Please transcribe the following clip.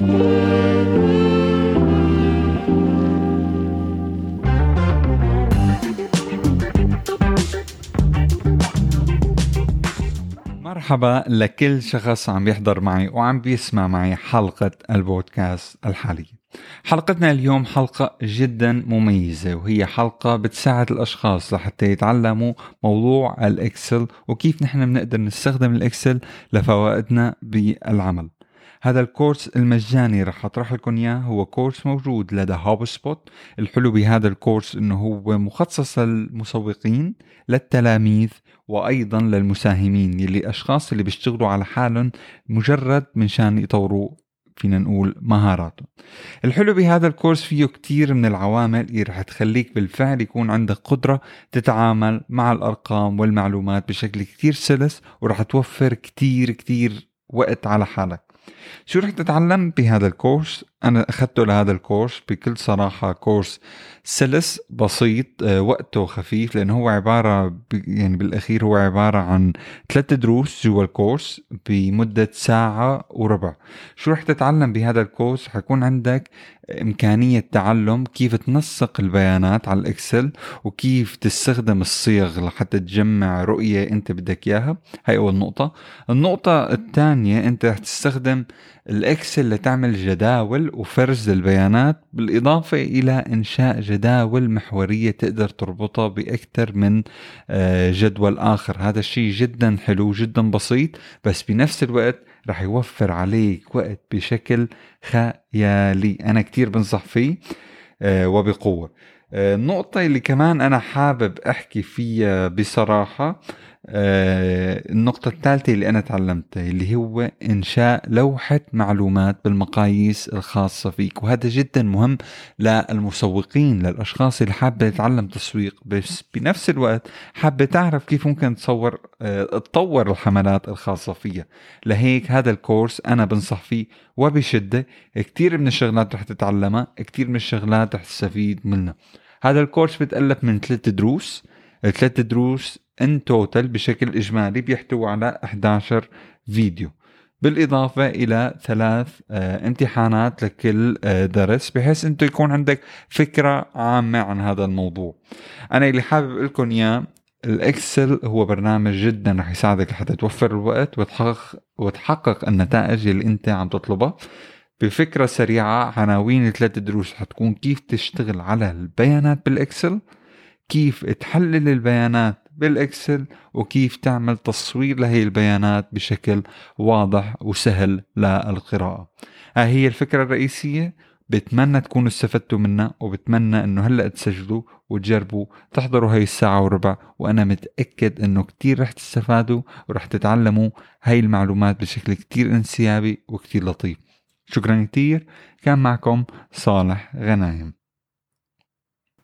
مرحبا لكل شخص عم يحضر معي وعم بيسمع معي حلقة البودكاست الحالية حلقتنا اليوم حلقة جدا مميزة وهي حلقة بتساعد الأشخاص لحتى يتعلموا موضوع الإكسل وكيف نحن بنقدر نستخدم الإكسل لفوائدنا بالعمل. هذا الكورس المجاني رح أطرح لكم إياه. هو كورس موجود لدى HubSpot الحلو بهذا الكورس إنه هو مخصص للمسوقين للتلاميذ وأيضا للمساهمين يلي أشخاص اللي بيشتغلوا على حالهم مجرد من شان يطوروا فينا نقول مهاراتهم. الحلو بهذا الكورس فيه كتير من العوامل اللي رح تخليك بالفعل يكون عندك قدرة تتعامل مع الأرقام والمعلومات بشكل كتير سلس ورح توفر كتير كتير وقت على حالك. شو رح تتعلم بهذا الكورس؟ أنا أخذته لهذا الكورس بكل صراحة كورس سلس بسيط آه، وقته خفيف لأنه هو عبارة يعني بالأخير هو عبارة عن ثلاث دروس جوا الكورس بمدة ساعة وربع. شو رح تتعلم بهذا الكورس؟ حيكون عندك إمكانية تعلم كيف تنسق البيانات على الإكسل وكيف تستخدم الصيغ لحتى تجمع رؤية أنت بدك إياها. هاي أول نقطة. النقطة الثانية أنت رح تستخدم الإكسل لتعمل جداول وفرز البيانات بالإضافة إلى إنشاء جداول محورية تقدر تربطها بأكثر من آه، جدول آخر. هذا الشيء جدا حلو جدا بسيط بس بنفس الوقت رح يوفر عليك وقت بشكل خيالي. أنا كتير بنصح فيه آه، وبقوة. آه، النقطة اللي كمان أنا حابب أحكي فيها بصراحة آه، النقطة الثالثة اللي أنا تعلمتها اللي هو إنشاء لوحة معلومات بالمقاييس الخاصة فيك. وهذا جدا مهم للمسوقين للأشخاص اللي حابة تتعلم تسويق. بس بنفس الوقت حابة تعرف كيف ممكن تصور آه، تطور الحملات الخاصة فيها. لهيك هذا الكورس أنا بنصح فيه وبشدة. كتير من الشغلات رح تتعلمها كتير من الشغلات رح تستفيد منها. هذا الكورس بتألف من ثلاث دروس. ثلاث دروس in total بشكل إجمالي بيحتوي على 11 فيديو. بالإضافة إلى ثلاث آه، امتحانات لكل آه، درس بحيث أنت يكون عندك فكرة عامة عن هذا الموضوع. أنا اللي حابب لكم إياه الإكسل هو برنامج جدا رح يساعدك لحتى توفر الوقت وتحقق, وتحقق النتائج اللي أنت عم تطلبها. بفكرة سريعة عناوين الثلاث دروس حتكون كيف تشتغل على البيانات بالإكسل. كيف تحلل البيانات بالإكسل وكيف تعمل تصوير لهي البيانات بشكل واضح وسهل للقراءة. هاي هي الفكرة الرئيسية. بتمنى تكونوا استفدتوا منها وبتمنى إنه هلأ تسجلوا وتجربوا تحضروا هاي الساعة وربع. وأنا متأكد إنه كتير رح تستفادوا ورح تتعلموا هاي المعلومات بشكل كتير انسيابي وكتير لطيف. شكرا كتير. كان معكم صالح غنايم.